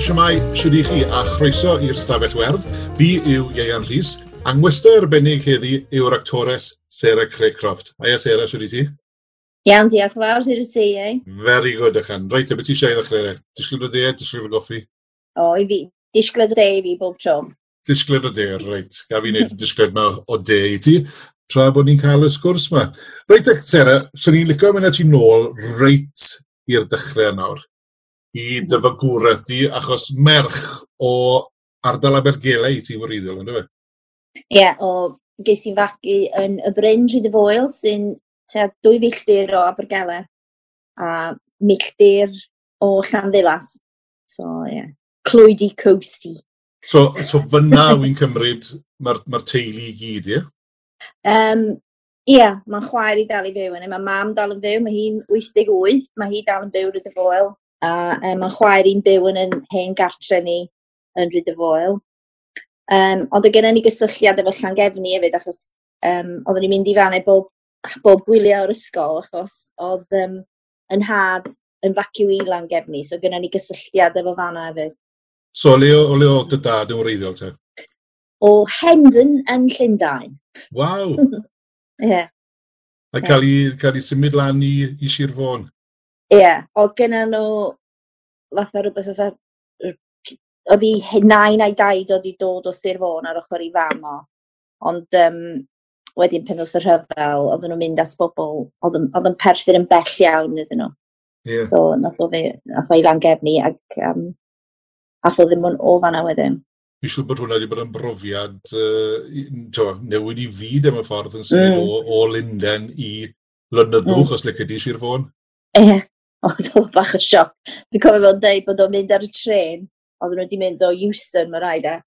siamai siwdi chi a chroeso i'r stafell werdd. Fi yw Ieian Rhys. Angwester arbennig heddi yw'r actores Sarah Craycroft. Aia Sarah, siwdi ti? Iawn, diolch yn fawr i'r ti, ei. Very good, ychan. Reit, beth ti eisiau i ddechrau? Disgled o de, disgled o goffi? O, i fi. Disgled o de i fi bob tro. Disgled o de, reit. Ga fi wneud disgled ma o de i ti tra bod ni'n cael y sgwrs yma. Reit, Sarah, swn i'n licio mynd at ti nôl reit i'r dechrau nawr i dyfagwraeth di, achos merch o ardal Abergele i ti wreiddiol, ynddo fe? Ie, yeah, o ges i'n fagu yn y Bryn Rhyd y Foel, sy'n tua dwy filltir o Abergele, a milltir o Llanddilas. So, ie. Yeah. Clwydi Coasty. So, so fyna wy'n cymryd mae'r ma teulu i gyd, ie? Um, Ie, yeah, mae'n chwaer i dal i fyw yn. E. Mae mam dal yn fyw, mae hi'n 88, mae hi dal yn byw yn y foel a um, mae chwaer i'n byw yn yn hen gartre ni yn Rhyd y Foel. Um, ond oedd gennym ni gysylltiad efo Llangefni hefyd, achos um, oeddwn ni'n mynd i fannau bob, bob gwylio o'r ysgol, achos oedd um, yn had yn facu i Llangefni, so gennym ni gysylltiad efo fanna hefyd. So, le o le oedd dy dad yn wreiddiol te? O Hendon yn Llundain. Waw! Ie. yeah. A cael ei, cael ei symud lan i, i Sir Fôn? Ie, yeah. odd gennyn nhw fatha rwbeth fatha oedd odd 'u hunain a'i daid oedd hi dod o Sir Fôn ar ochr 'i fam o ond um, wedyn pen ddoth y rhyfel oedd nhw'n mynd at bobl, oedd yn Perthyn yn bell iawn iddyn nhw. Yeah. So nath o fi, nath o i Langefni ac um, ath o ddim on- o fanna wedyn. Fi siŵr bod hwnna wedi bod yn brofiad uh, newid i fyd am y ffordd yn symud mm. o o Linden i Lynyddwch mm. os lici i Sir Fôn. Ie. Oedd o bach o sioc. Fi'n cofio fo'n deud bod o'n mynd ar y tren, oedd nhw wedi mynd o Houston, mae rhaid e,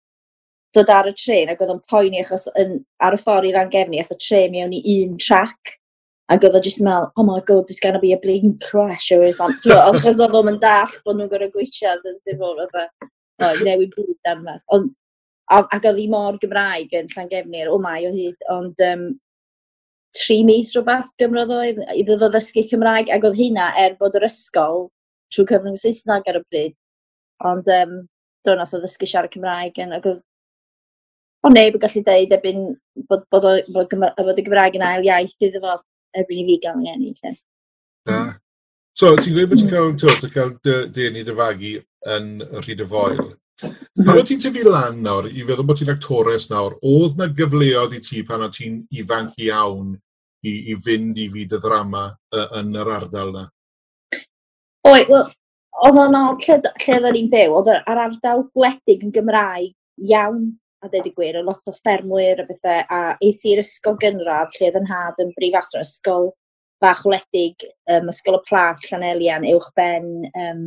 dod ar y tren ac oedd o'n poeni achos yn, ar y ffordd i'r angefni, aeth y tren mewn i un trac. Ac oedd o'n just yn meddwl, oh my god, there's gonna be a blinking crash or something. Achos oedd o'n dall bod nhw'n gorau gweithio, ddim o'n fath o, newid byd arno. yma. Ac oedd hi mor Gymraeg yn Llangefnir, o mai o hyd, ond um, tri mis rhywbeth gymrodd oedd i ddod o ddysgu Cymraeg, ac oedd hynna er bod yr ysgol trwy cyfrwng Saesneg ar y bryd. Ond um, do nath o ddysgu siarad Cymraeg, yn, ac oedd o neb yn gallu deud ebyn bod, bod, bod, bod y Gymraeg yn ail iaith iddo fo ebyn i fi gael yn enni. Da. E. So, ti'n gweud bod ti'n cael, ti'n cael dyn i dyfagu yn rhyd y foel? Pan o ti'n tyfu lan nawr, i feddwl bod ti'n actores nawr, oedd na gyfleoedd i ti pan o ti'n ifanc iawn i, i fynd i fyd y ddrama uh, yn yr ardal na? Oi, wel, oedd o'n oed lle, lle oedd ni'n byw, oedd yr ardal gwledig yn Gymraeg iawn a dweud i gwir, o lot o ffermwyr a bethau, a eis i'r ysgol gynradd lle oedd yn had yn brif athro ysgol bach wledig, um, ysgol y plas, Llanelian, uwchben, um,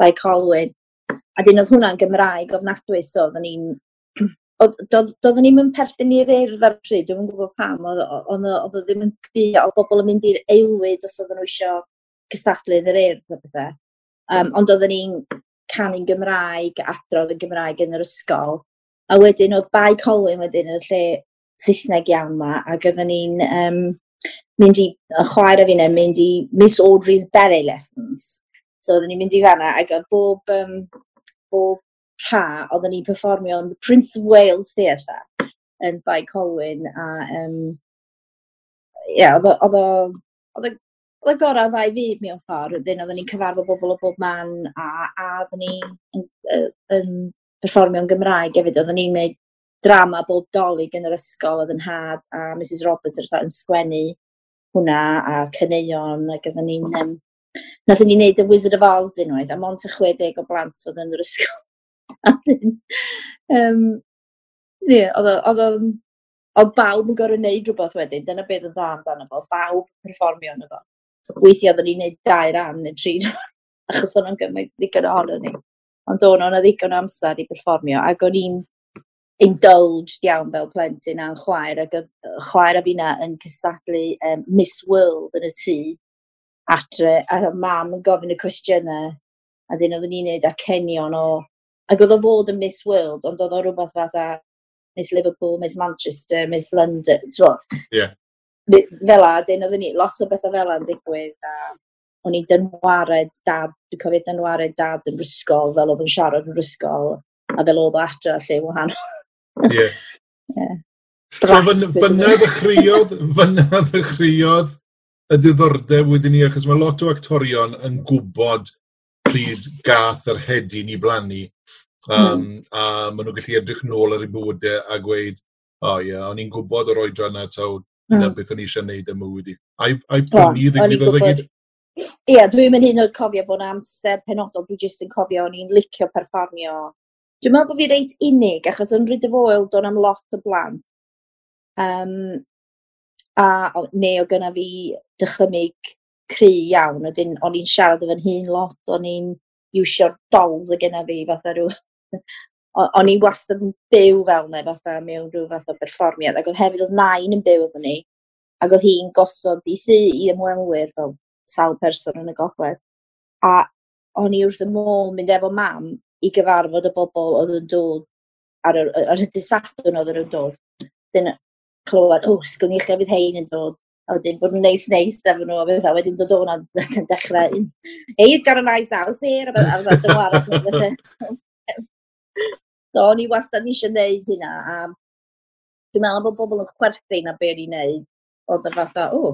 Blae Colwyn. A dyn oedd hwnna'n Gymraeg ofnadwy, so oedden ni'n... Doedden ni'n mynd perthyn i'r urdd ar pryd, dwi'n gwybod pam, oedd o ddim yn grio, o bobl yn mynd i'r eilwyd os oedden nhw eisiau cystadlu yn yr urdd o bethau. Um, ond oedden ni'n canu'n Gymraeg, adrodd yn Gymraeg yn yr ysgol. A wedyn oedd bai colwyn wedyn yn y lle Saesneg iawn ma, ac oedden ni'n um, mynd i, chwaer a fi'n mynd i Miss Audrey's Berry Lessons. So oedden ni'n mynd i fanna ac oedd bob, um, bob rha oedden ni'n performio yn the Prince of Wales Theatre yn Bai Colwyn a um, yeah, oedd o oedd y gorau ddau fyd mewn ffordd, wedyn oedden ni'n cyfarfod bobl o bob man a, a oedden ni'n yn, yn, yn Gymraeg hefyd, oedden ni'n gwneud drama bob dolyg yn yr ysgol oedd yn had a Mrs Roberts yn sgwennu hwnna a cyneuon ac oedden ni'n um, Nath ni wneud y Wizard of Oz unwaith, a mont y 60 o blant oedd yn yr ysgol. um, ie, oedd o'n Ond bawb yn gorau wneud rhywbeth wedyn, dyna beth oedd dda amdano fo, bawb perfformio yn efo. Weithio oedden ni'n neud dau ran neu tri achos o'n o'n gymaint ddigon ohono ni. Ond o'n o'n ddigon o amser i perfformio, ac o'n i'n indulged iawn fel plentyn a'n chwaer, ac chwaer a fi yn cystadlu um, Miss World yn y tŷ adre, a mam yn gofyn y cwestiynau, a ddyn oedden ni'n neud acenion o... Ac oedd o fod yn Miss World, ond oedd o rhywbeth fatha Miss Liverpool, Miss Manchester, Miss London, ti'n yeah. Fel a, dyn oedden ni, lot o bethau fel a'n digwydd, a o'n i'n dynwared dad, dwi'n cofio dynwared dad yn rysgol, fel oedd yn siarad yn rysgol, a fel oedd o adre lle wahanol. Ie. yeah. yeah. So fyna ddechreuodd, fyna ddechreuodd y diddordeb wedyn ni, achos mae lot o actorion yn gwybod pryd gath yr hedyn i blannu. Um, mm. A maen nhw'n gallu edrych nôl ar ei bywydau a gweud, o oh, ie, yeah, o'n i'n gwybod yr oedran yna taw, mm. na beth o'n i eisiau gwneud y mywyd i. A'i, prynu ddigwyddodd y gyd? Ie, yeah, dwi'n mynd hyn o'r cofio bod amser penodol, dwi'n jyst yn cofio o'n i'n licio perfformio. Dwi'n meddwl bod fi reit unig, achos yn rydw foel, do'n am lot o blant. Um, a neu o gyna fi dychymig cry iawn, wedyn o'n i'n siarad efo'n hun lot, o'n i'n iwsio'r dolls o gyna fi fatha rhyw... o'n i wastad yn byw fel ne, fatha mewn rhyw fath o berfformiad, ac oedd hefyd oedd nain yn byw efo ni, ac oedd hi'n gosod i sy i ymwelwyr fel sawl person yn y gogledd. A o'n i wrth y môl mynd efo mam i gyfarfod y bobl oedd yn dod ar yr, ar y dysadwn oedd yn dod. Dyna, clywed, o, sgwn i lle fydd hein yn dod. A wedyn bod nhw'n neis neis efo nhw, a beth, a wedyn dod o'n yn dechrau, Ei, got a nice aws here, a beth, dim arall. So, o'n i wastad eisiau gwneud hynna, a dwi'n meddwl bod bobl yn chwerthu na be o'n i'n gwneud. Oedd y fatha, o,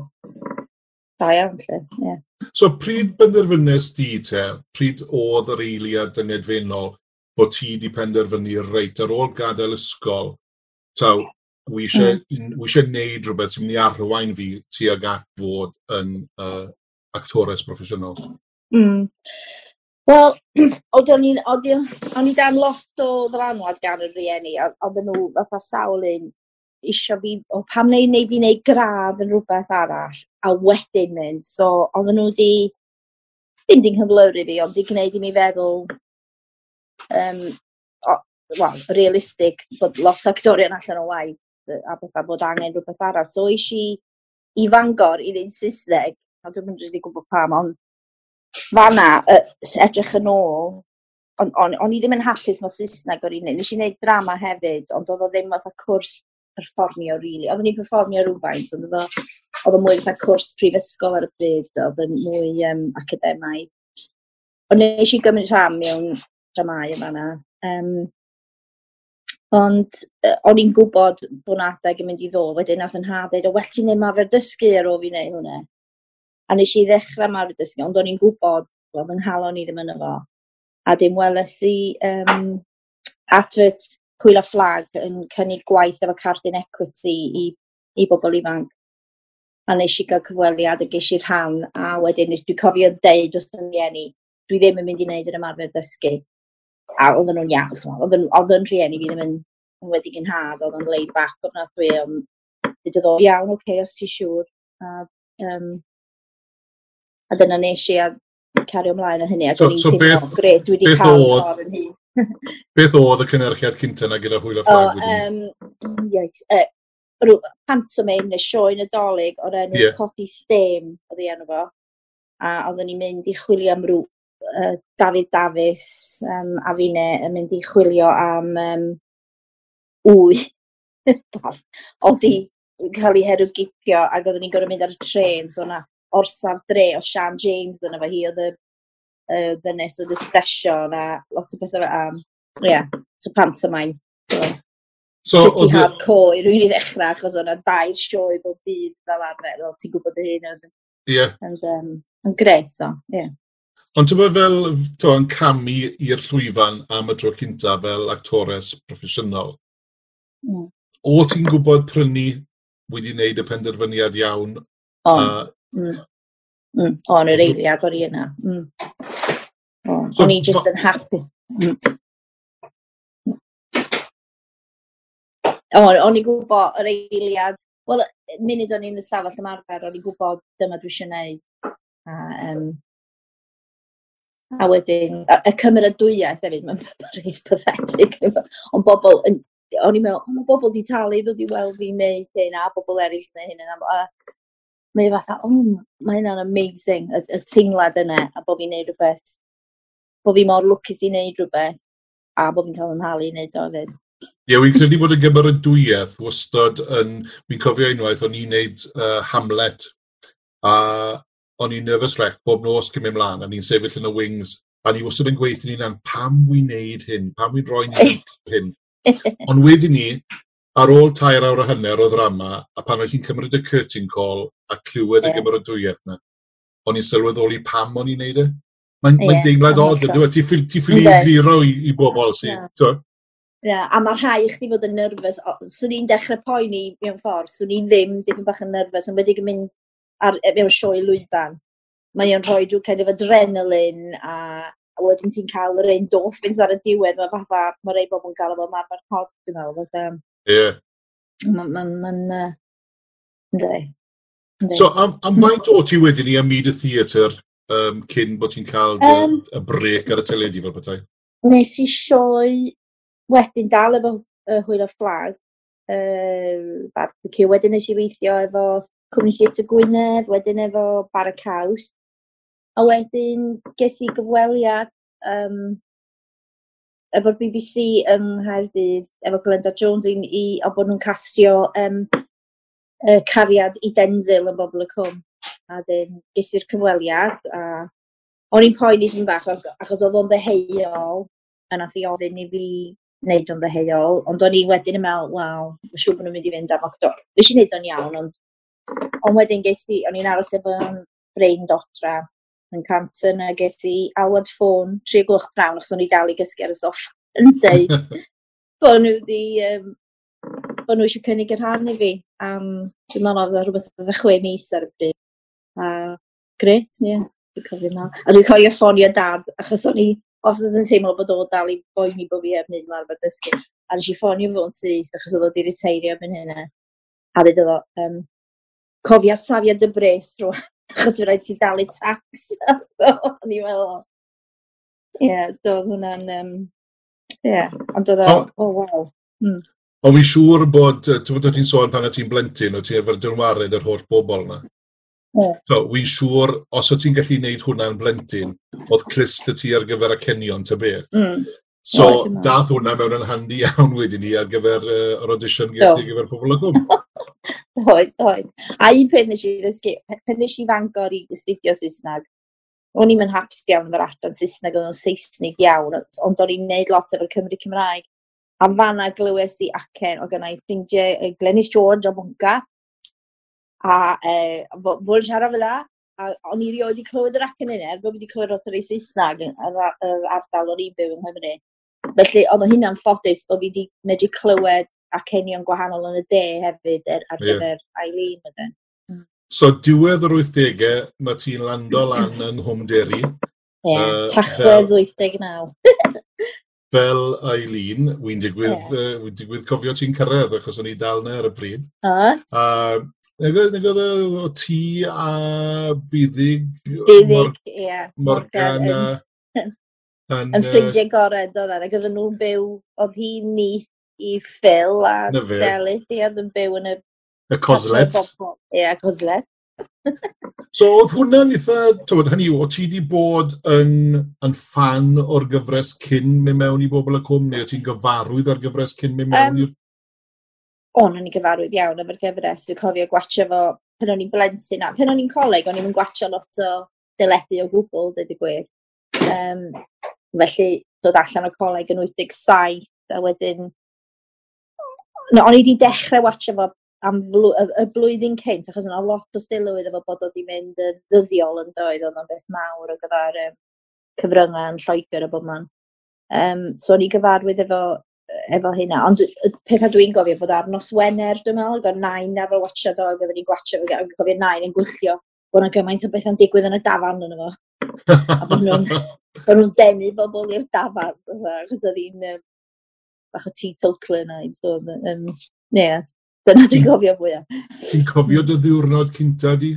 da iawn lle, Yeah. So, pryd benderfynnes di te, pryd oedd yr eiliad yn edfennol, bod ti wedi penderfynu reit ar ôl gadael ysgol, taw, wi eisiau mm. mm. wi neud rhywbeth sy'n mynd i arwain fi tuag at fod yn uh, actores proffesiynol. Mm. Wel, oeddwn i'n o'n i dan lot o dranwad gan y rieni, oedden nhw fatha sawl un isio fi, o pam neu wneud i wneud gradd yn rhywbeth arall, a wedyn mynd, so oedden nhw di, ddim di'n hyflwyru fi, ond di gwneud i mi feddwl, um, o, well, realistig, bod lot o actorion allan o waith, a bethau bod angen rhywbeth arall. So eis i i fangor i ddyn Saesneg, a dwi'n mynd i gwybod pam, ond fanna, edrych yn ôl, o'n, on, on i ddim yn hapus mae Saesneg o'r un. Nes i wneud drama hefyd, ond oedd o ddim oedd cwrs perfformio, really. Oedden ni'n perfformio rhywfaint, ond oedd o, oedd o mwy fatha cwrs prifysgol ar y bryd, oedd yn mwy um, academaidd. Ond nes i gymryd rhan mewn dramau yma yna. Um, Ond uh, o'n i'n gwybod bod na adeg yn mynd i ddod, wedyn nath yn haf dweud, o well ti'n neud marfer dysgu ar ôl fi wneud hwnna. A nes i ddechrau marfer dysgu, ond o'n i'n gwybod bod yng nghalon i ddim yn efo. A dim weles i um, advert pwyl a fflag yn cynnig gwaith efo cardyn Equity i, i bobl ifanc. A nes i gael cyfweliad a ges i rhan, a wedyn nes dwi'n cofio deud wrth yn ieni, dwi ddim yn mynd i wneud yr ymarfer dysgu a oedden nhw'n iawn, oedden, oedden rhieni fi ddim yn, yn wedi gynhad, oedden leid bach o'r dwi, ond dwi dod o iawn, oce, okay, os ti siŵr. A, um, a dyna nes i a cario ymlaen o hynny, a dwi'n so, so beth, gred, dwi wedi cael ffordd yn hun. beth oedd y cynnyrchiad cynta na gyda hwyl a ffrag wedi? Um, yes, uh, e, rhyw pantomime neu sioe nadolig o'r enw yeah. Codi Stem oedd ei enw fo. A oedden ni'n mynd i chwilio am rhyw uh, Dafydd Dafis um, a fine yn mynd i chwilio am um, wy. oedd hi cael ei herw gipio ac oedden ni'n gorau mynd ar y tren, so na orsaf dre o Sian James dyna fe hi, oedd y uh, ddynes oedd y stesion a lot o bethau fe am. Ie, yeah, so pantomime. So, so oedd... hardcore i rwy'n i ddechrau, achos o'na dair sioe bob dydd fel arfer, o ti'n gwybod y hyn oedd... Ie. Yeah. And, um, yn gret, so, ie. Yeah. Ond ti'n bod fel to, yn camu i'r llwyfan am y tro cynta fel actores proffesiynol. Mm. O ti'n gwybod prynu wedi wneud y penderfyniad iawn? O, a, mm. Mm. o'n yr eiliad o'r yna. Mm. O'n so, i just yn happy. Mm. O'n i'n gwybod yr eiliad, wel, munud o'n i'n y stafell ymarfer, o'n i'n gwybod dyma dwi eisiau gwneud. A, um, A wedyn, y cymeradwyaeth hefyd, mae'n rhaid pathetic. Ond bobl, o'n i'n meddwl, mae bobl di talu ddod i weld fi neu hyn a bobl eraill neu hyn. A mae e fatha, o, oh, mae hynna'n amazing, y, y tinglad yna, a bod fi'n neud rhywbeth, bod fi mor lwcus i neud rhywbeth, a bod fi'n cael yn halu i neud o hefyd. Ie, yeah, wy'n credu bod y gymeradwyaeth wastad yn... wy'n cofio unwaith, o'n i'n neud uh, Hamlet, a o'n i'n nervous wreck bob nos cyn mynd mlaen, a ni'n sefyll yn y wings, a ni wastad yn gweithio ni'n an, pam wy'n neud hyn, pam wy'n rhoi ni'n hyn. Ond wedyn ni, ar ôl tair awr o hynner o ddrama, a pan oedd hi'n cymryd y curtain call a clywed yeah. y gymerodwyedd na, o'n i'n sylweddoli pam o'n i'n neud e. Mae'n yeah, mae deimlad od, ydw e? ti ffili egluro i, i bobl sydd, yeah. yeah. a mae rhai chdi fod yn nerfus. Swn i'n dechrau poeni mewn ffordd, swn i'n ddim dipyn bach yn nerfus, yn wedi mynd ar, e, mewn sioe lwyfan. Mae o'n rhoi drwy kind of adrenalin a, a wedyn ti'n cael yr ein dolphins ar y diwedd. Mae fatha, mae rei bobl yn gael efo marfer corff, dwi'n meddwl. Ie. Yeah. Mae'n... Ma, ma, ma, uh, So, am, am faint o ti wedyn i ymwneud y theatr um, cyn bod ti'n cael um, y brec ar y teledu fel bethau? Nes i sioi wedyn dal efo uh, hwyl o fflag, uh, barbecue, wedyn nes i weithio efo Cwmni Theatr Gwynedd, wedyn efo Bara Caws. A wedyn ges i gyfweliad um, efo'r BBC yng Nghaerdydd, efo Glenda Jones i, i o bod nhw'n castio um, e, cariad i Denzil yn bobl y cwm. A dyn ges i'r cyfweliad a o'n i'n poeni dyn bach achos oedd o'n ddeheuol a nath i ofyn i fi wneud o'n ddeheuol, ond o'n i wedyn yn meddwl, wel, mae'n siŵr bod nhw'n mynd i fynd am actor. Nes i wneud o'n iawn, ond Ond wedyn ges i, o'n i'n aros efo'n brein dotra yn Canton a ges i awad ffôn tri glwch brawn achos o'n i dal i gysgu ar y soff yn deud bod nhw wedi um, bod nhw eisiau cynnig yr rhan i fi am um, dwi'n meddwl oedd rhywbeth oedd y chwe mis ar y bryd a gret, ie, yeah, dwi'n cofio na a dwi'n cofio ffonio dad achos o'n i os oedd yn teimlo bod o dal i boeni bod fi am hyn arfer dysgu. A nes i ffonio fo'n syth achos oedd o wedi reteirio am hynny a dweud oedd o um, cofio safio dy bres rwan, achos fi rhaid ti dal i tax. so, o'n i'n meddwl, ie, yeah, so hwnna'n, um, ie, yeah, ond oedd o, o wow. Mm. Ond fi'n siŵr bod, ti'n bod ti'n sôn pan o ti'n blentyn, o ti'n efo'r dynwared yr holl bobl yna. Yeah. So, wy'n siŵr, os o ti'n gallu gwneud hwnna'n blentyn, oedd clist y ti ar gyfer y cenion ta beth. Mm. So, yeah, dath hwnna mewn yn handi iawn wedyn ni ar gyfer uh, yr audition gysig so. gyfer pobl y gwm. Oed, oed. A un peth nes i ddysgu, pan nes i fangor i astudio Saesneg, o'n i'n haps iawn efo'r adran Saesneg, o'n Saesnig iawn, ond o'n i'n neud lot efo'r Cymru Cymraeg. A fanna glywes i acen o gynnau ffrindiau Glenys George o Bonca. A e, fod yn siarad fel la, a o'n i rioed i clywed yr acen yna, er bod wedi clywed o'r ei Saesneg yn yr ardal o'r un byw yng Nghymru. Felly, oedd o hynna'n ffodus bod fi wedi medru clywed acenion gwahanol yn y de hefyd er, ar gyfer yeah. Eileen ydyn. Hmm. So diwedd yr 80au, mae ti'n lando lan yng Nghymderi. Ie, yeah, uh, tachwedd 89. fel Eileen, wy'n digwydd, yeah. uh, digwydd cofio ti'n cyrraedd, achos o'n i dal na ar y bryd. A uh, nag oedd o ti a Byddig, Byddig ie. Yeah, Morgan a... Yn, ffrindiau gored oedd e, ac oedden nhw'n byw, oedd hi'n nith i Phil a Delyth i oedd yn byw yn y... Y coslets. Ie, y Coslet. so oedd hwnna'n eitha, tywed, hynny yw, o ti wedi bod yn, yn fan o'r gyfres cyn mynd mewn i bobl y cwm, neu o ti'n gyfarwydd ar gyfres cyn mynd mewn um, O'n i'n gyfarwydd iawn am yr gyfres, dwi'n cofio gwachio fo pen o'n i'n blentyn a pen o'n i'n coleg, o'n i'n gwachio lot o dyledu o gwbl, dweud y gwir. Um, felly, dod allan o coleg yn 87, a wedyn no, o'n i wedi dechrau watcha fo am flw, y, y blwyddyn cynt, achos yna lot o stilwydd efo bod oedd i mynd yn ddyddiol yn doedd, oedd o'n beth mawr o gyfer um, cyfryngau yn Lloegr a bod man. Um, so o'n i gyfarwydd efo, e, efo hynna, ond y pethau dwi'n gofio bod ar nos Wener, dwi'n meddwl, oedd nain ar fy watcha do, oedd o'n i'n gwatcha, oedd gofio nain yn gwyllio, bod o'n gymaint o bethau'n digwydd yn y dafan yn efo. a bod nhw'n nhw denu bobl i'r dafan, achos oedd hi'n um, bach o teetotaler yna. So. Um, ie, yeah, dyna dwi'n cofio fwyaf. Ti'n cofio dy ddiwrnod cynta di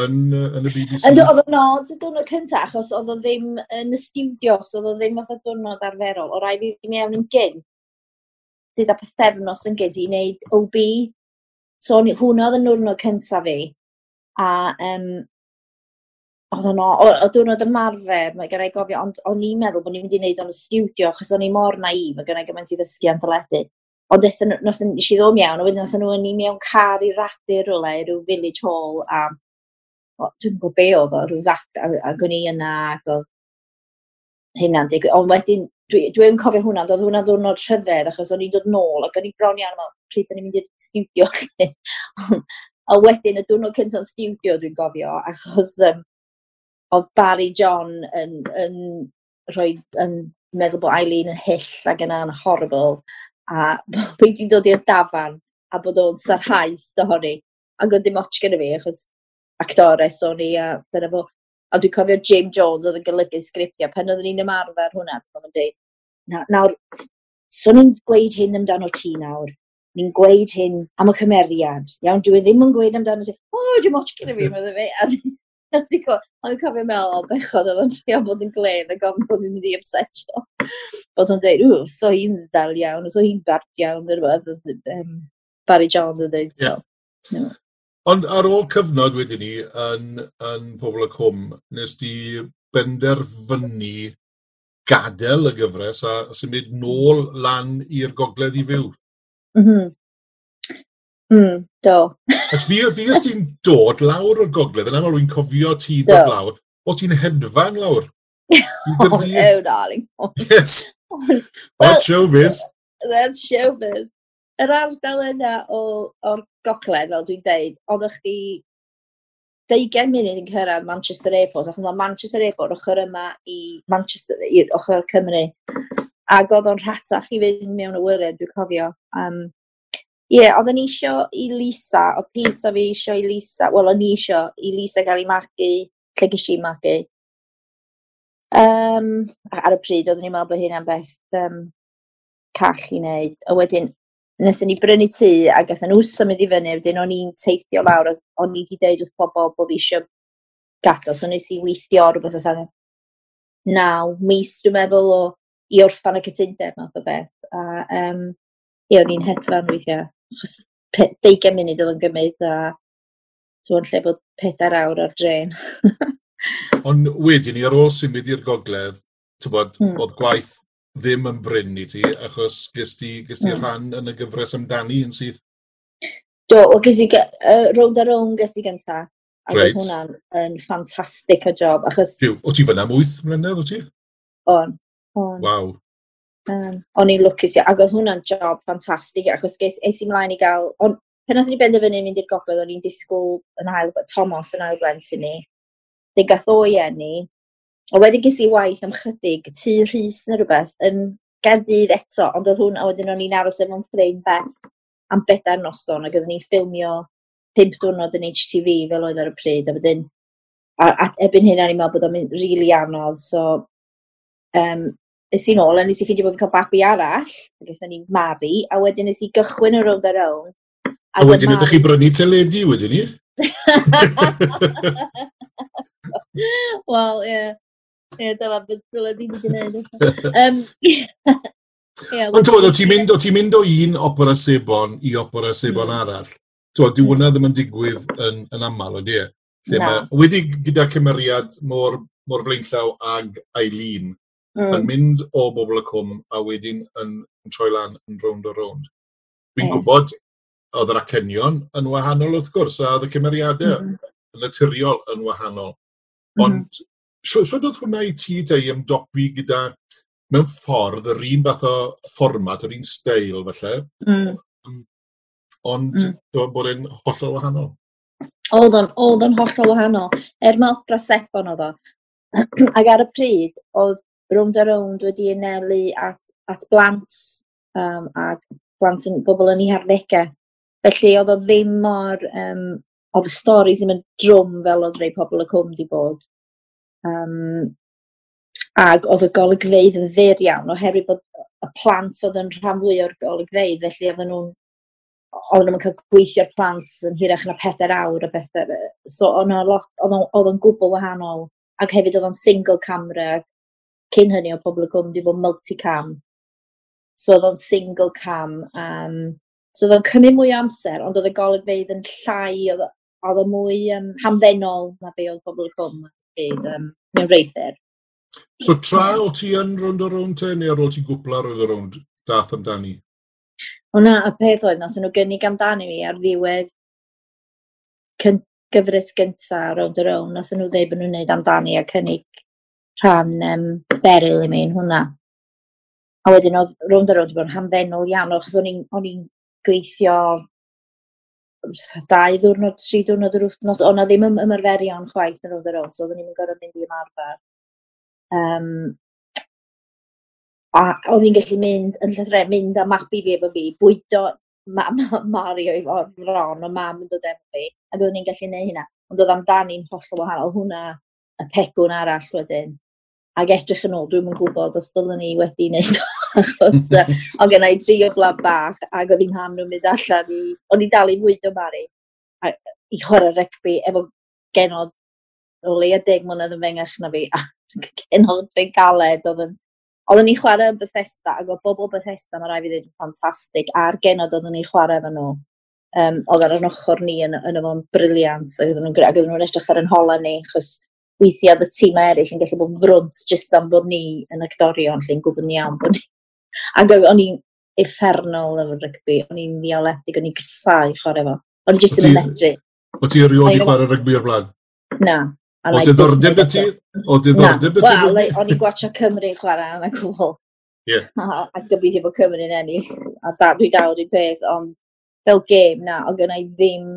yn, yn y BBC? Ynddo, oedd yn od y diwrnod cynta, achos oedd o ddim yn y studio, so oedd o ddim oedd y diwrnod arferol. O rai fi ddim iawn yn gyn, dyda pethefnos yn gyd i wneud OB. So hwnna oedd y diwrnod cynta fi. A um, oedd yno, o diwrnod ymarfer, mae gen i gofio, ond o'n i'n meddwl bod ni'n mynd i wneud o'n y studio, achos o'n i mor naif, mae gen i gymaint i ddysgu am dyledu. Ond nes i ddod mewn, a wedyn nes nhw yn i mewn car i radur rhywle, rhyw village hall, a dwi'n gwybod be oedd o, rhyw ddat, ac o'n i yna, ac oedd hynna'n digwydd. Ond wedyn, dwi'n dwi cofio hwnna, oedd hwnna ddwrnod rhyfedd, achos o'n i'n dod nôl, ac o'n i'n bron iawn, pryd o'n i'n mynd i'r studio. a wedyn, y diwrnod cyntaf studio, dwi'n gofio, achos um, oedd Barry John yn, yn, rhoi, yn meddwl bod Eileen yn hyll ac yna'n horrible a bod wedi dod i'r dafan a bod o'n sarhau stori ac oedd dim otch gyda fi achos actores o'n i a dyna fo. A dwi'n cofio Jim Jones oedd yn golygu sgriptio pan oedden ni'n ymarfer hwnna oedd yn dweud Na, nawr so ni'n gweud hyn amdano ti nawr ni'n gweud hyn am y cymeriad iawn dwi e ddim yn gweud amdano ti. O oh, dim otch gyda fi meddwl fi Ond dwi'n cofio meddwl, o, bechod oedd o'n trio bod yn glen a gofyn bod fi'n mynd i obsetio. Bod o'n dweud, ww, so hi'n ddal iawn, so hi'n bart iawn, neu rhywbeth, um, Barry Jones yn dweud. So, yeah. Ond ar ôl cyfnod wedyn ni yn, yn Pobl y Cwm, nes di benderfynu gadael y gyfres a symud nôl lan i'r gogledd i fyw. Mm -hmm. Mm, do. fi, fi ys ti'n dod lawr o'r gogledd, yn aml wy'n cofio ti dod do. lawr, o ti'n hedfan lawr. oh, no, darling. yes. That's showbiz. That's showbiz. Yr ardal yna o'r gogledd, fel dwi'n deud, oedd chi 20 munud yn cyrraedd Manchester Airport, achos mae Manchester Airport ochr yma i Manchester, i'r ochr Cymru. Ac oedd o'n rhatach i fynd mewn y wyriad, dwi'n cofio. Um, Ie, yeah, oedden ni isio i Lisa, o peth o fi isio i Lisa, wel o'n ni isio i Lisa gael ei magu, lle gys i magu. Um, ar y pryd, oedden ni'n meddwl bod hynna'n beth um, call i wneud. A wedyn, wnaethon ni brynu tŷ a gathen nhw symud i fyny, wedyn o'n i'n teithio lawr, o'n i wedi deud wrth bobl bod fi eisiau gadael, so nes i weithio rhywbeth oedd naw mis, dwi'n meddwl, o i orffan y cytundeb math o beth. A um, ie, o'n i'n hedfan weithiau achos deugain munud oedd yn gymryd a ti'n lle bod pedair awr ar dren. Ond wedyn ni ar ôl symud i'r gogledd, ti'n bod, mm. oedd gwaith ddim yn bryn i ti, achos ges ti, ges ti mm. rhan yn y gyfres amdani yn sydd? Do, o ges i uh, rownd ar rownd ges i gynta. A right. oedd hwnna'n yn ffantastig o job, achos... Diw, o ti fyna mwyth mlynedd, o ti? On, on. Waw, Um, o'n i'n lwcus iawn, ac oedd hwnna'n job ffantastig achos ges es i mlaen i gael, on' pen oedd ni benderfynu mynd i'r gogledd o'n i'n disgwyl yn ail Thomas yn ail blentyn ni. 'Dyn gath o i enni, a wedyn ges i waith am chydig tu Rhys neu rhywbeth, yn Gaerdydd eto ond oedd hwn a wedyn o'n i'n aros efo'n ffrein Beth am bedair noson ac oddon ni'n ffilmio pimp diwrnod yn HTV fel oedd ar y pryd a wedyn a a erbyn hyn o'n i'n meddwl bod o'n mynd rili really anodd so um, es i nôl a nes i ffeindio bod fi'n cael babi arall, a gaethon ni'n mari, a wedyn nes i gychwyn y round a round. A, a wedyn ydych chi brynu teledu wedyn ni? Wel, ie. Ie, dyla, dyla ddim wedi gwneud. Um, Ond ti'n o ti'n mynd, ti mynd o un opera sebon i opera sebon mm. arall. Ti'n di hwnna ddim yn digwydd yn, yn aml, ydy e? Wedi gyda cymeriad mor, mor flaenllaw ag Eileen, Mm. Yn hmm. mynd o bobl y cwm a wedyn yn yn troi lan yn rownd o rownd. Dwi'n mm. gwybod oedd yr acenion yn wahanol wrth gwrs a oedd y cymeriadau mm. Mm-hmm. naturiol yn wahanol. Mm-hmm. Ond mm. sydd oedd hwnna i ti deu ymdopi gyda mewn ffordd yr un fath o fformat, yr un steil felly. mm. ond mm. bod e'n hollol wahanol. Oedd o'n, oedd o'n hollol wahanol. Er mae opera sep o'n oedd o. Ac ar y pryd, oedd rownd a rownd wedi anelu at, at blant um, a blant yn bobl yn ei harddegau. Felly oedd o ddim mor, um, oedd y stori ddim yn drwm fel oedd rei pobl y cwm di bod. Um, ac oedd y golygfeidd yn ddur iawn, oherwydd bod y plant oedd yn rhan fwy o'r golygfeidd, felly oedd nhw'n oedd nhw'n cael gweithio'r plant yn hirach na pedair awr a bethau. So oedd o'n gwbl wahanol, ac hefyd oedd o'n single camera, cyn hynny o pobl y gwm wedi bod multicam. So oedd o'n single cam. Um, so oedd o'n cymryd mwy o amser, ond oedd y golygfeidd yn llai, oedd o mwy um, hamddenol na be oedd pobl y gwm byd, um, mewn reithir. So tra o ti yn rwnd o rwnd te, neu ar ôl ti gwpla roedd o rwnd dath amdani? O na, y peth oedd, nath nhw gynnig amdani fi ar ddiwedd gyfres gyntaf rownd o rownd, nath nhw ddeud bod nhw'n gwneud amdani a cynnig rhan um, beryl i mi yn hwnna. A wedyn oedd rownd a rownd bod yn hamddenol iawn, achos o'n i'n gweithio dau ddwrnod, tri ddwrnod yr wythnos, ond ddim ym ymarferion chwaith yn rownd a rownd, so oeddwn i'n gorfod mynd i ymarfer. Um, a oedd hi'n gallu mynd yn llythre, mynd a mapu fi efo fi, bwydo ma, ma, Mario i fod ron, o mam yn dod efo fi, ac oeddwn i'n gallu neud hynna. Ond oedd amdani'n hollol wahanol, hwnna y pegwn arall wedyn ac edrych yn ôl, dwi'n yn gwybod os dylwn ni wedi wneud achos o gen i dri o glab bach ac oedd hi'n ham nhw'n mynd allan i, o'n i dal i fwyd o mari a, i chwarae rygbi efo genod o leia deg mlynedd yn fengach na fi a genod regaled oedd yn Oedden ni chwarae yn Bethesda, ac oedd bobl Bethesda, mae rai fi ddweud yn ffantastig, a'r genod oedden ni chwarae efo nhw, um, oedd ar yn ochr ni yn, yn yma'n briliant, ac oedden nhw'n edrych ar yn hola ni, chos weithiau oedd y tîm eraill yn gallu bod frwnt jyst am bod ni yn actorion lle'n gwybod ni am bod ni. Ac o'n i'n effernol efo'r rygbi, o'n i'n ddialedig, o'n i'n gysau chwarae fo. O'n i'n jyst yn y medru. O ti erioed i chwarae rygbi o'r blaen? Na. O diddordeb y ti? O diddordeb y ti? Wel, o'n i'n gwachio Cymru chwarae yn y cwbl. Ie. A gobeithio bod Cymru'n ennill. A da, dwi dawr i'r peth, ond fel gêm na, o gynnau ddim...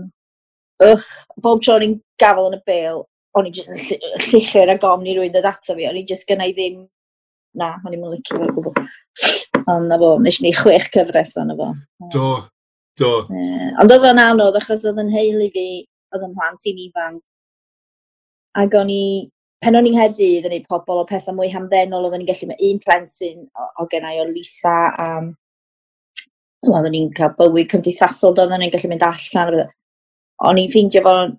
Ych, bob tro o'n i'n gafel yn y bel, o'n i jyst yn llichur a gom ni rwy'n dod ato fi, o'n i jyst gynnau ddim, na, o'n i'n licio fe gwbl. Ond na fo, nes ni chwech cyfres o'n fo. Do, do. Ond oedd o'n anodd, achos oedd yn heili fi, oedd yn plant i'n ifanc. Ac o'n i, pen o'n i'n nghedydd yn ei pobl o pethau mwy hamddenol, oedden ni'n gallu mae un plentyn o, o gennau o Lisa a... Oedden ni'n cael bywyd cymdeithasol, oedden ni'n gallu mynd allan. O'n i'n ffeindio fo'n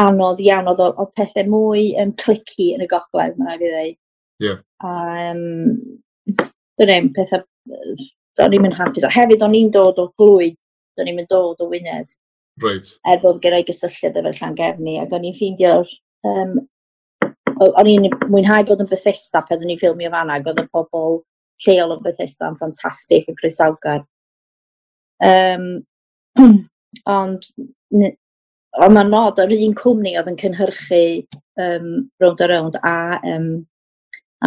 anodd iawn, oedd, o pethau mwy um, clici yn y gogledd, mae'n rhaid i ddweud. Yeah. A, um, dyn ni'n pethau, do'n i'n hapus. A hefyd, o'n i'n dod o glwyd, do'n i'n dod o Wynedd. Right. Er bod gyda'i gysylltiad efo Llangefni, ac o'n i'n ffeindio'r... Um, o'n i'n mwynhau bod yn Bethesda pan o'n i'n ffilmio fan ac oedd y pobl lleol o Bethesda yn ffantastig yn Chris Algar. Um, ond Ond mae'n nod, yr un cwmni oedd yn cynhyrchu um, Round a Round a um,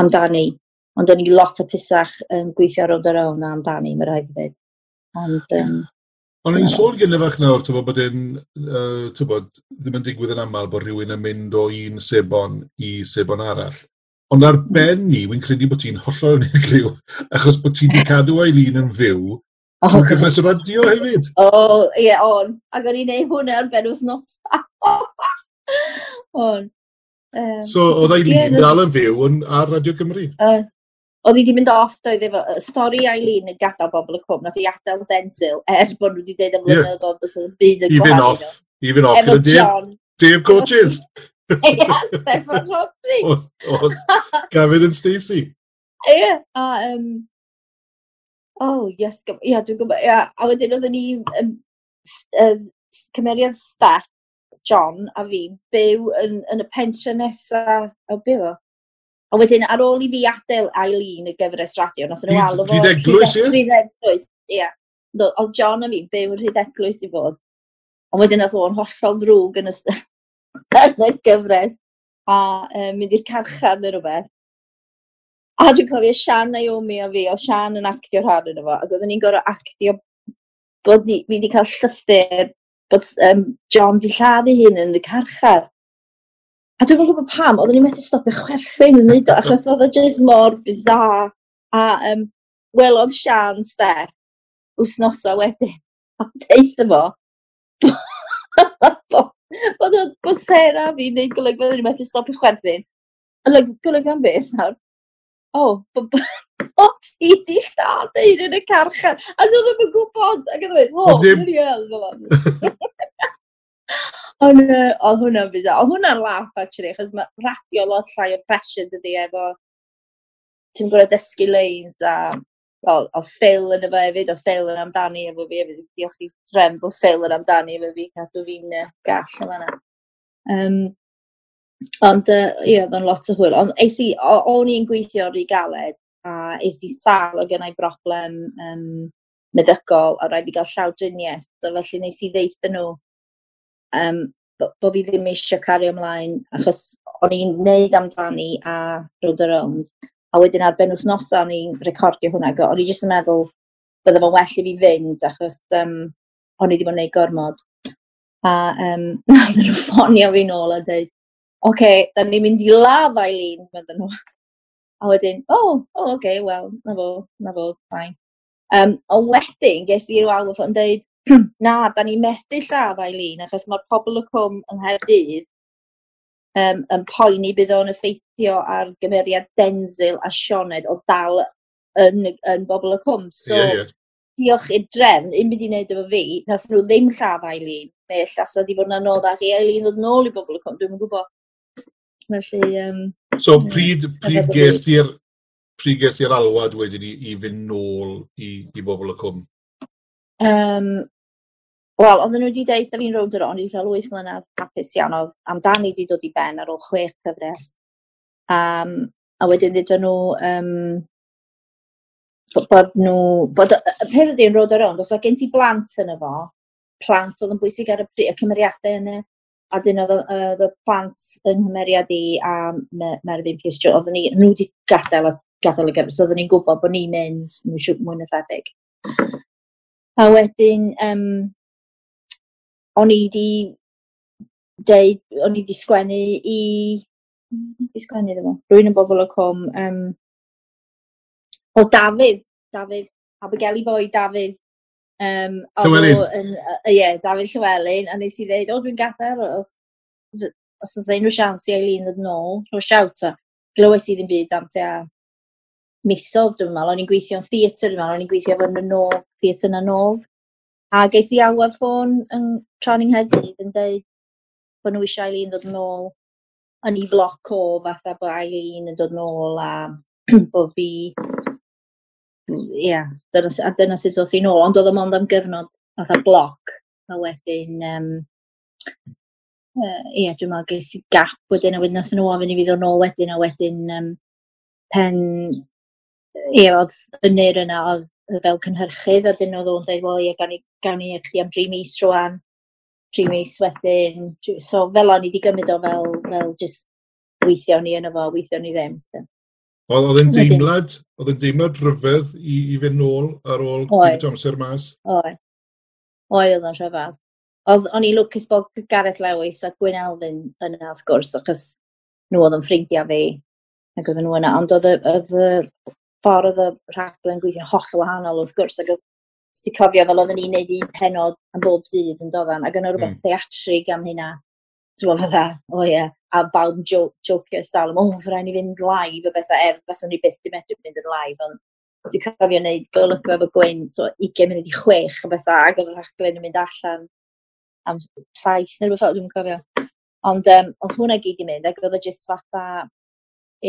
amdani. Ond o'n i lot o pusach yn um, gweithio Round a Round a amdani, mae'n rhaid i ddweud. Ond... Um, Ond i'n sôn gyda fach nawr, ti'n bod yn, uh, bod, ddim yn digwydd yn aml bod rhywun yn mynd o un sebon i sebon arall. Ond ar mm. ben ni, wy'n credu bod ti'n hollol yn unigryw, achos bod ti wedi cadw Eileen yn fyw Oh. Trwy Cyfres radio hefyd. O, oh, ie, yeah, on. Ac o'n i'n neud hwnna ar ben wythnos. on. Um, so, oedd Eileen yeah, dal yn fyw ar Radio Cymru? Uh, oedd hi wedi mynd off, doedd efo, stori Eileen yn gadael bobl y cwm, nath i adael Denzil, er bod nhw wedi dweud am yeah. o bys yn byd yn gwahanol. off, even off gyda Dave, Dave Coaches. Ia, Stefan Rodri. Os, os, Gavin and Stacey. Ie, yeah, a um, oh, yes, ia, dwi'n gwybod, ia. A wedyn oedden ni um, um, cymeriad staff, John a fi, byw yn, yn y pensiwn nesaf, o byw o? A wedyn ar ôl i fi adael Eileen y gyfres radio, nath nhw alw fo... Rhydeglwys, ie? Rhydeglwys, ie. Oedd John a fi byw yn rhydeglwys i fod. Ond wedyn nath o'n hollol ddrwg yn y, yn y gyfres a um, mynd i'r carchan neu rhywbeth. A dwi'n cofio Sian Naomi a fi, o Sian yn actio rhan yn efo, ac oedden ni'n gorau actio bod ni, fi wedi cael llythyr bod um, John di lladdu hyn yn y carchar. A dwi'n gwybod pam, oedden ni'n methu stopio chwerthu'n yn wneud o, achos oedd e jyst mor bizar. A um, welodd Sian Steph wsnosa wedyn, a deitha fo, bod o'n bosera fi neu golygfa, oedden ni'n methu stopio chwerthu'n. Golyg, golyg am beth nawr? oh, bod ti di lladd ein yn y carchar. A nhw ddim yn gwybod. Ac yn dweud, oh, dwi'n iel, fel hwn. Ond oedd hwnna'n fyd. Oedd hwnna'n laff, actually, achos mae radio lot llai o pressure dydi efo... Ti'n gwybod dysgu leins a... O, o ffil yn efo hefyd, o ffil yn amdani efo fi hefyd. Diolch i drem bod ffil yn amdani efo fi, cadw fi'n gall yma fanna. Um, Ond uh, ie, oedd lot o hwyl. Ond eis i, o'n i'n gweithio o'r i galed, a eis i sal o gennau broblem um, meddygol, a rhaid i gael llawdriniaeth, so felly nes i ddeitha nhw um, bod fi ddim eisiau cario ymlaen, achos o'n i'n neud amdani a roedd yr rownd. A wedyn ar ben wythnosa o'n i'n recordio hwnna, o'n i jyst yn meddwl bydde fo'n well i fi fynd, achos um, o'n i ddim yn neud gormod. A um, nath nhw ffonio fi nôl a dweud, oce, okay, da ni'n mynd i laf Eileen, medden nhw. A wedyn, o, oh, oh, oce, okay, wel, na fo, na fo, fain. Um, ond wedyn, ges i'r alwf yn dweud, na, da ni methu lladd Eileen, achos mae'r pobl y cwm yng Nghaerdydd um, yn poeni bydd o'n effeithio ar gymeriad Denzil a Sioned o dal yn, yn bobl y cwm. So, yeah, yeah. diolch i'r drefn, un byd i wneud efo fi, nath nhw ddim lladd Eileen, neu allas oedd i fod yn anodd anoddach i Eileen ddod nôl i bobl y cwm, dwi'n gwybod. Felly, um, so, pryd, pryd gest i'r pryd gest i'r alwad wedyn i, i fynd nôl i, i bobl y cwm? Um, Wel, oedden nhw wedi deud fi'n rownd yr on, wedi cael 8 mlynedd hapus iawn, oedd amdani wedi dod i ben ar ôl chwech cyfres. Um, a wedyn ddydyn nhw um, bod nhw... Bod, y peth ydy'n rownd yr on, os oedd gen ti blant yn efo, plant oedd yn bwysig ar y, y cymeriadau yna, a dyn oedd y plant yng nghymeriad i a Merfyn Pius Jones, oedden ni, nhw wedi gadael, gadael y gyfres, oedden ni'n gwybod bod ni'n mynd, nhw'n siwt mwy na thebyg. A wedyn, um, o'n i wedi deud, o'n i wedi sgwennu i, i sgwennu ddim rwy'n yn bobl o com, um, o Dafydd, Dafydd, Abigail i boi Dafydd, Um, Llywelyn. Ie, uh, ie, Dafydd Llywelyn, a nes i ddeud, o, dwi'n gadair, os, os oes unrhyw siawns i Eileen ddod nôl, rho siawt, o. glywes i ddim byd am te a misodd, dwi'n meddwl, o'n i'n gweithio yn theatr, dwi'n meddwl, o'n i'n gweithio yn y nôl, theatr na nôl. A geis i awar ffôn yn Tranning Hedydd yn dweud bod nhw eisiau Eileen ddod yn ôl yn ei floc o fatha bod Eileen yn dod yn ôl a bod fi ia, dyna, a dyna sut oedd hi'n ôl, ond oedd o mond am gyfnod fatha bloc, a wedyn, um, uh, ia, dwi'n meddwl ges i gap wedyn, a wedyn nath nhw ofyn i fi ddod nôl wedyn, a wedyn um, pen, ia, oedd y nyr yna, oedd fel cynhyrchydd, a dyn oedd o'n dweud, wel, ia, gan i, gan i chdi am dri mis rwan, dri mis wedyn, so fel o'n i wedi gymryd o fel, fel just weithio ni yn efo, weithio ni ddim. Oedd yn deimlad, oedd yn deimlad rhyfedd i, i fynd nôl ar ôl gyda'r amser mas? Oedd. Oedd oedd yn rhyfedd. Oedd, o'n i lwcus bod Gareth Lewis a Gwyn Elfyn yn yna, wrth gwrs, achos nhw oedd yn ffrindiau fi, ac oedd nhw yna. Ond oedd y, ffordd oedd y rhaglen gweithio'n holl wahanol, wrth gwrs, ac oedd si cofio fel oedden ni'n neud un penod am bob dydd yn doddan, ac yna rhywbeth mm. theatrig am hynna ti'n meddwl fatha, o oh, ie. Yeah. A bawb yn jo jocio dal o, oh, fyrra'n i fynd live o bethau, er, fas ni i byth di medru mynd yn live, ond dwi'n cofio wneud golygfa efo gwyn, so 20 munud i chwech o bethau, ac oedd y rhaglen yn mynd allan am saith, neu rhywbeth, dwi'n cofio. Ond um, oedd hwnna gyd i mynd, ac oedd o jyst fatha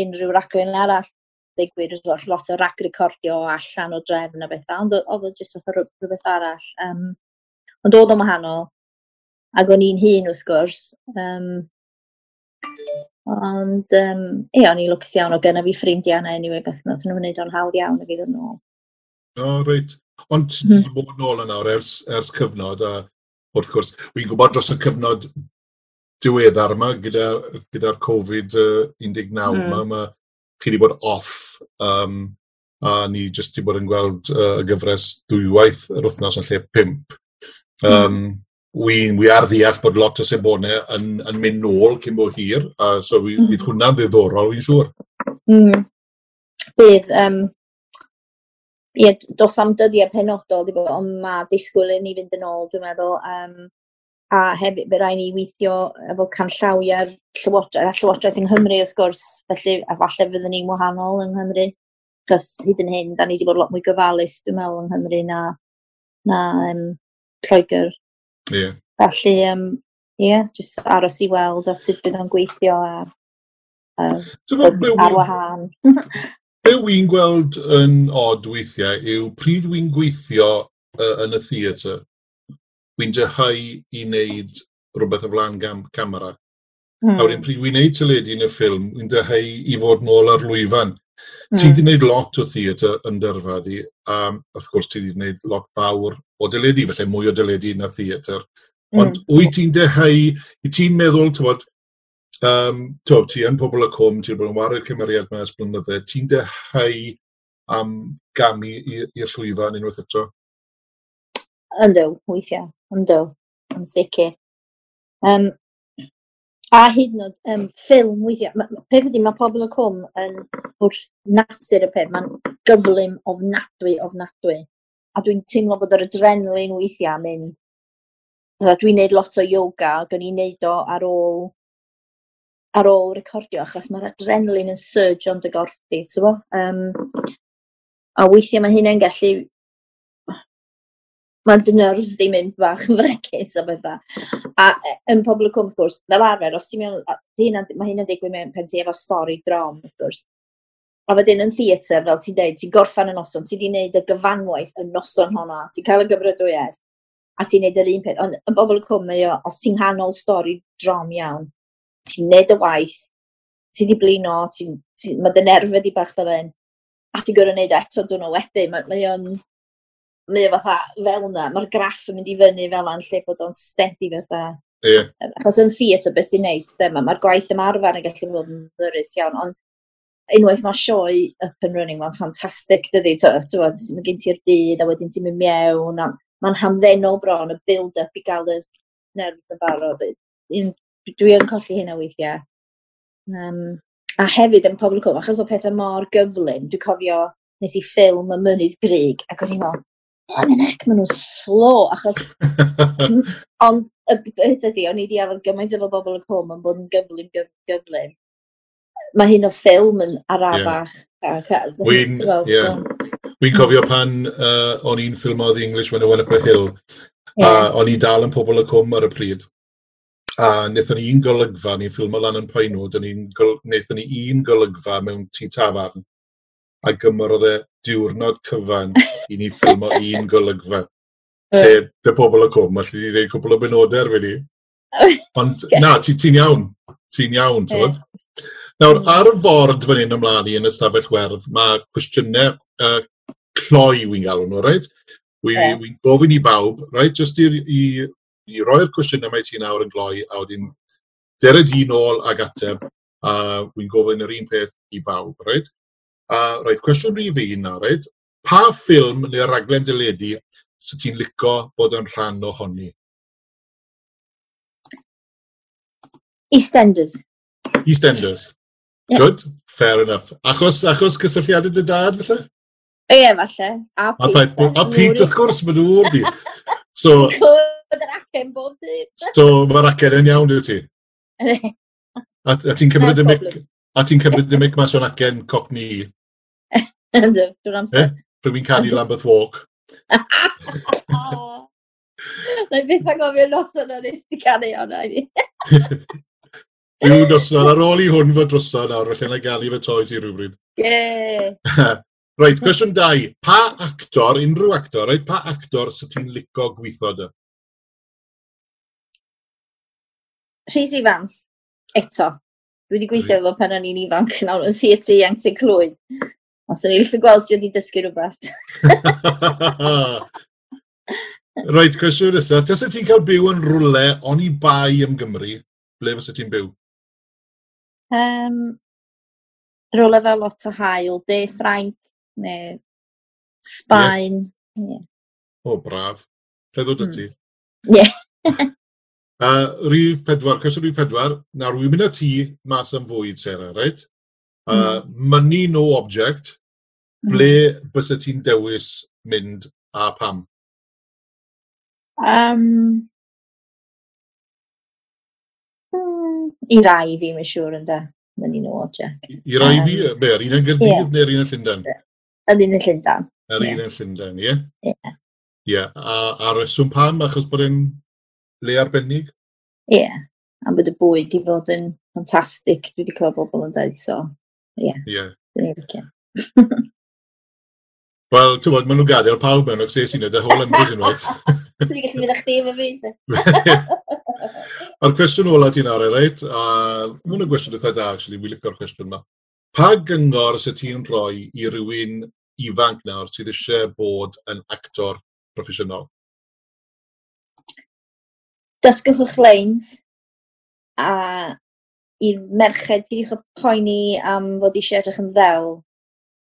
unrhyw rhaglen arall digwydd, oedd lot o rag recordio allan o drefn a bethau, ond oedd o jyst fatha rhywbeth arall. Um, ond oedd o'n wahanol, Ac o'n i'n hun wrth gwrs. Um, ond, um, e, o'n i'n lwcus iawn o gynna fi ffrindiau yna anyway, beth nhw, nhw'n wneud o'n hawdd iawn y fydd hmm. yn ôl. O, oh, reit. Ond mm. ti bod nôl yna ers, ers cyfnod, a wrth gwrs, wy'n gwybod dros y cyfnod diweddar yma, gyda'r gyda, Covid-19 uh, mm. yma, hmm. chi wedi bod off, um, a ni jyst wedi bod yn gweld uh, y gyfres dwywaith yr wythnos yn lle pimp. Um, mm wi, wi ar ddeall bod lot o sebonau yn, yn mynd nôl cyn bod hir, a so wi, mm. bydd hwnna'n ddiddorol, wy'n siŵr. Mm. Bydd, um, ie, dos am dyddiau penodol, di bod, ond mae disgwyl i ni fynd yn ôl, dwi'n meddwl, um, a hefyd bydd rhaid ni weithio efo canllawiau'r llywodraeth, a llywodraeth yng Nghymru wrth gwrs, felly a falle fyddwn ni'n wahanol yng Nghymru, chos hyd yn hyn, da ni wedi bod lot mwy gyfalus, dwi'n meddwl, yng Nghymru na, na um, Lloegr Yeah. Felly, um, yeah, just aros i weld a sut bydd o'n gweithio a, a so, ar wahân. be wy'n gweld yn od weithiau yw pryd wy'n gweithio uh, yn y theatr, wy'n dyhau i wneud rhywbeth o flaen gam camera. Mm. A wedyn hmm. pryd wy'n neud teledu yn y ffilm, wy'n dyhau i fod nôl ar lwyfan. Mm. Ti hmm. wedi gwneud lot o theatr yn dyrfadu, a wrth gwrs ti wedi gwneud lot fawr o dyledu, felly mwy o dyledu na theatr. Ond mm. wyt ti'n dehau, i ti'n meddwl, ti'n bod, um, tywod, ti yn pobl y cwm, ti'n bod yn wario cymeriad mewn esblynydde, ti'n dehau am gamu i'r llwyfan unwaith eto? Yndw, weithiau, yndw, yn sicr. Um, a hyd yn oed um, ffilm weithiau. Peth ydy, mae pobl y cwm yn wrth natur y peth. Mae'n gyflym ofnadwy, ofnadwy. A dwi'n teimlo bod yr adrenalin weithiau am mynd. Dwi'n neud lot o yoga, ac o'n i'n neud o ar ôl ar ôl recordio, achos mae'r adrenalin yn surge ond y gorff di, ti'n bo? Um, a weithiau mae hynny'n gallu mae'n dy nerves ddim yn bach yn fregus a bydda. A e, yn pobl y cwm, gwrs, fel arfer, os ti'n mewn, mae hyn yn digwydd mewn pen ti efo stori drom, wrth gwrs. A wedyn yn theatr, fel ti'n dweud, ti'n gorffan y noson, ti di wneud y gyfanwaith y noson honno, ti'n cael y gyfrydwyedd, a ti'n neud yr un peth. Ond yn bobl y cwm, mae o, os ti'n hanol stori drom iawn, ti'n neud y waith, ti di blino, ti, ti, mae dy nerfau di bach fel un, a ti'n gwrdd wneud e eto dwi'n o wedyn, mae, mae o'n mae o fatha fel yna, mae'r graff yn mynd i fyny fel yna, lle bod o'n steady fatha. Yeah. Achos yn theatr beth sy'n neis, dyma, mae'r gwaith ymarfer yn gallu bod yn ddyrus iawn, ond unwaith mae sioe up and running, mae'n ffantastig dydy, mae gen ti'r dydd a wedyn ti'n mynd mewn, mae'n hamddenol bron y build-up i gael y nerfs yn barod. Dwi yn colli hynna weithiau. Um, a hefyd yn Pobl Cwm, achos bod pethau mor gyflym, dwi'n cofio nes i ffilm y mynydd grig, ac o'n i'n meddwl, Ond yn ec, maen nhw'n slo, achos... ond y beth ydy, o'n i wedi arfer gymaint efo bobl y cwm yn bod yn gyflym, gyflym. Mae hyn o ffilm yn arafach. Yeah. Wy'n yeah. so. Cofio pan uh, o'n i'n ffilmodd English When I Went Up a Hill, yeah. a o'n i dal yn pobl y cwm ar y pryd. A wnaethon ni un golygfa, ni'n ffilmo lan yn Poenwyd, wnaethon ni un golygfa mewn tŷ tafarn, a gymrodd e diwrnod cyfan i ni ffilmo un golygfa. Lle, dy pobl y cwm, allu di gwneud cwbl o benodau erbyn ni. Ond na, ti'n ti iawn. Ti'n iawn, tywod? Nawr, ar y ford fan hyn ymlaen i yn y stafell werf, mae cwestiynau uh, cloi wy'n galw nhw, rhaid? Wy'n yeah. wy gofyn i bawb, rhaid, jyst i, i, i roi'r cwestiynau mae ti nawr yn gloi, a wedyn dered i nôl ag ateb, a wy'n gofyn yr un peth i bawb, rhaid? A rhaid cwestiwn rhi fi yna, rhaid, pa ffilm neu raglen dyledu sy'n ti'n licio bod yn rhan ohoni? EastEnders. EastEnders. Yep. Good, fair enough. Achos, achos cysylltiadau dy dad, felly? O ie, falle. A Pete. A, a Pete, wrth gwrs, maen nhw wedi. So, Clywed yr acen bob dydd. so, mae'r acen yn iawn, dwi ti? a, a ti'n cymryd y mic, a ti'n cymryd y mic mas o'n acen cop ni Ynddo, drwy'r amser. Eh? Pryd canu Lambeth Walk. Na i beth ag ofio noson o'n nes di canu hwnna i ni. Rhyw noson ar ôl i hwn fod drosodd nawr, felly na gael i fy toi ti rhywbryd. Ie. Reit, cwestiwn 2. Pa actor, unrhyw actor, reit, pa actor sy ti'n licio gweithio dy? Rhys Ifans, eto. Dwi wedi gweithio efo pan o'n i'n ifanc nawr yn theatr ieuenctid clwyd. Ond sy'n rili gweld sydd wedi dysgu rhywbeth. Reit, cwestiwn nesaf. Tasa ti'n cael byw yn rwle on i bai ym Gymru, ble fysa ti'n byw? Um, rwle fel lot o hael, de Ffrainc, neu Sbaen. Yeah. Yeah. O, oh, braf. Lle ddod mm. ti? Ie. Uh, rif pedwar, cwestiwn rif pedwar. Nawr, wy'n mynd â ti mas am fwyd, Sarah, reit? Uh, money no object, hmm. ble bys ti'n dewis mynd a pam? Um, mm, I rai fi, mae'n siŵr yn da. Money no object. I, i rai um. Be, ar un yn Gyrdydd yeah. neu'r un yn Llundain? Yr un yn Llundain. Yr un yn Llundain, ie? Ie. Ie, a, a reswm pam achos bod e'n le arbennig? Ie, yeah. a bod y bwyd i fod yn ffantastig. Dwi wedi clywed bobl yn dweud so ie. Ie. Wel, ti'n bod, maen nhw'n gadael pawb mewn o'r sesi nhw, the whole language yn waith. Dwi'n gallu mynd â chdi efo fi. A'r cwestiwn ola ti'n ar reit, a maen y gwestiwn eitha da, actually, wy licio'r cwestiwn yma. Pa gyngor sy'n ti'n rhoi i rywun ifanc nawr sydd eisiau bod yn actor proffesiynol? Dysgwch eich leins a i'r merched, peidiwch y poeni am fod eisiau edrych yn ddel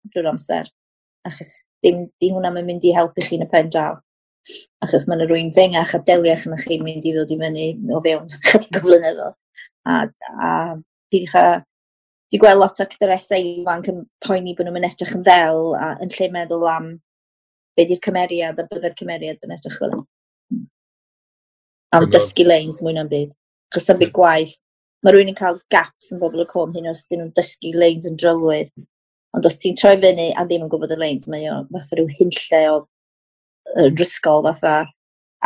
drwy'r amser. Achos dim dim hwnna yn mynd i helpu chi yn y pen draw. Achos mae'n rwy'n fengach a deliach yna chi mynd i ddod i fyny o fewn chydig o flynyddoedd. A, a peidiwch a... di gweld lot o cydresau ifanc yn poeni bod nhw'n edrych yn ddel a yn lle meddwl am be di'r cymeriad a bydde'r cymeriad yn edrych fel yna. Hmm. Am dysgu leins mwy na'n byd. Chos yn byd gwaith mae rhywun yn cael gaps yn bobl y com hyn os dyn nhw'n dysgu lanes yn drylwyr. Ond os ti'n troi fyny a ddim yn gwybod y lanes, mae o fatha rhyw hynlle o rysgol fatha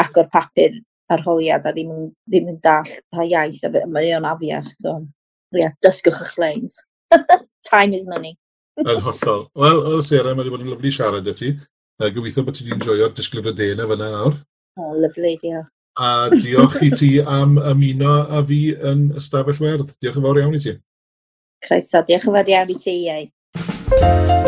agor papur arholiad a ddim, ddim yn dall pa iaith a mae o'n afiach. So, yeah, dysgwch eich lanes. Time is money. Yn hollol. Wel, o Sarah, mae wedi bod yn lyflu siarad y ti. Uh, gobeithio bod ti'n wedi enjoyo'r disglyfr dena fyna nawr. O, oh, lyflu, diolch a diolch i ti am ymuno a fi yn ystafell werdd. Diolch yn fawr iawn i ti. Croeso, diolch yn fawr iawn i ti, Iau.